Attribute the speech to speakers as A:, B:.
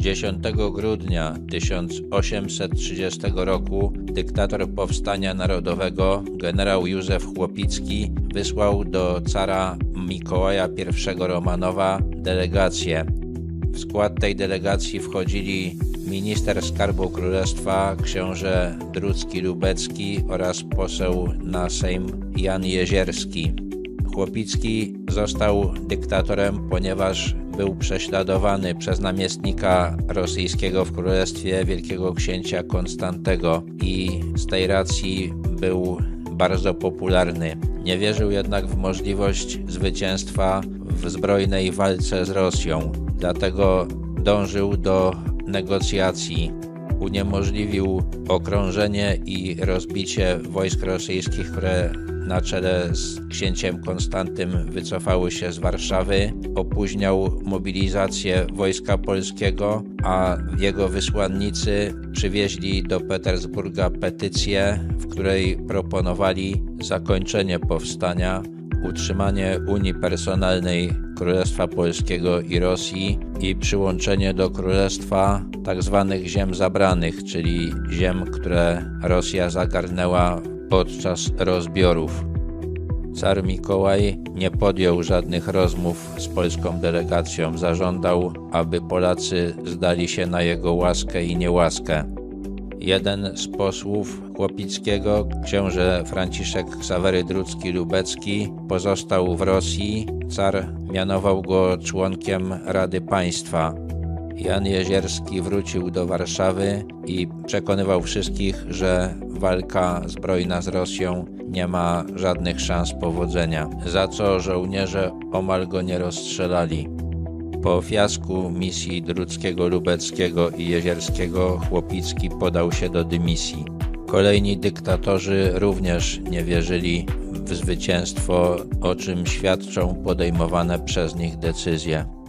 A: 10 grudnia 1830 roku dyktator Powstania Narodowego, generał Józef Chłopicki, wysłał do cara Mikołaja I Romanowa delegację. W skład tej delegacji wchodzili minister skarbu królestwa, książę Drucki Lubecki oraz poseł na Sejm Jan Jezierski. Chłopicki został dyktatorem, ponieważ był prześladowany przez namiestnika rosyjskiego w królestwie wielkiego księcia Konstantego i z tej racji był bardzo popularny. Nie wierzył jednak w możliwość zwycięstwa w zbrojnej walce z Rosją, dlatego dążył do negocjacji. Uniemożliwił okrążenie i rozbicie wojsk rosyjskich, które na czele z księciem Konstantym wycofały się z Warszawy, opóźniał mobilizację wojska polskiego, a jego wysłannicy przywieźli do Petersburga petycję, w której proponowali zakończenie powstania, utrzymanie Unii Personalnej Królestwa Polskiego i Rosji i przyłączenie do Królestwa tzw. Tak ziem zabranych, czyli ziem, które Rosja zagarnęła podczas rozbiorów. Car Mikołaj nie podjął żadnych rozmów z polską delegacją. Zażądał, aby Polacy zdali się na jego łaskę i niełaskę. Jeden z posłów Chłopickiego, książę Franciszek Ksawery Drucki-Lubecki, pozostał w Rosji. Car mianował go członkiem Rady Państwa. Jan Jezierski wrócił do Warszawy i przekonywał wszystkich, że walka zbrojna z Rosją nie ma żadnych szans powodzenia, za co żołnierze omal go nie rozstrzelali. Po fiasku misji Druckiego, Lubeckiego i Jezierskiego Chłopicki podał się do dymisji. Kolejni dyktatorzy również nie wierzyli w zwycięstwo, o czym świadczą podejmowane przez nich decyzje.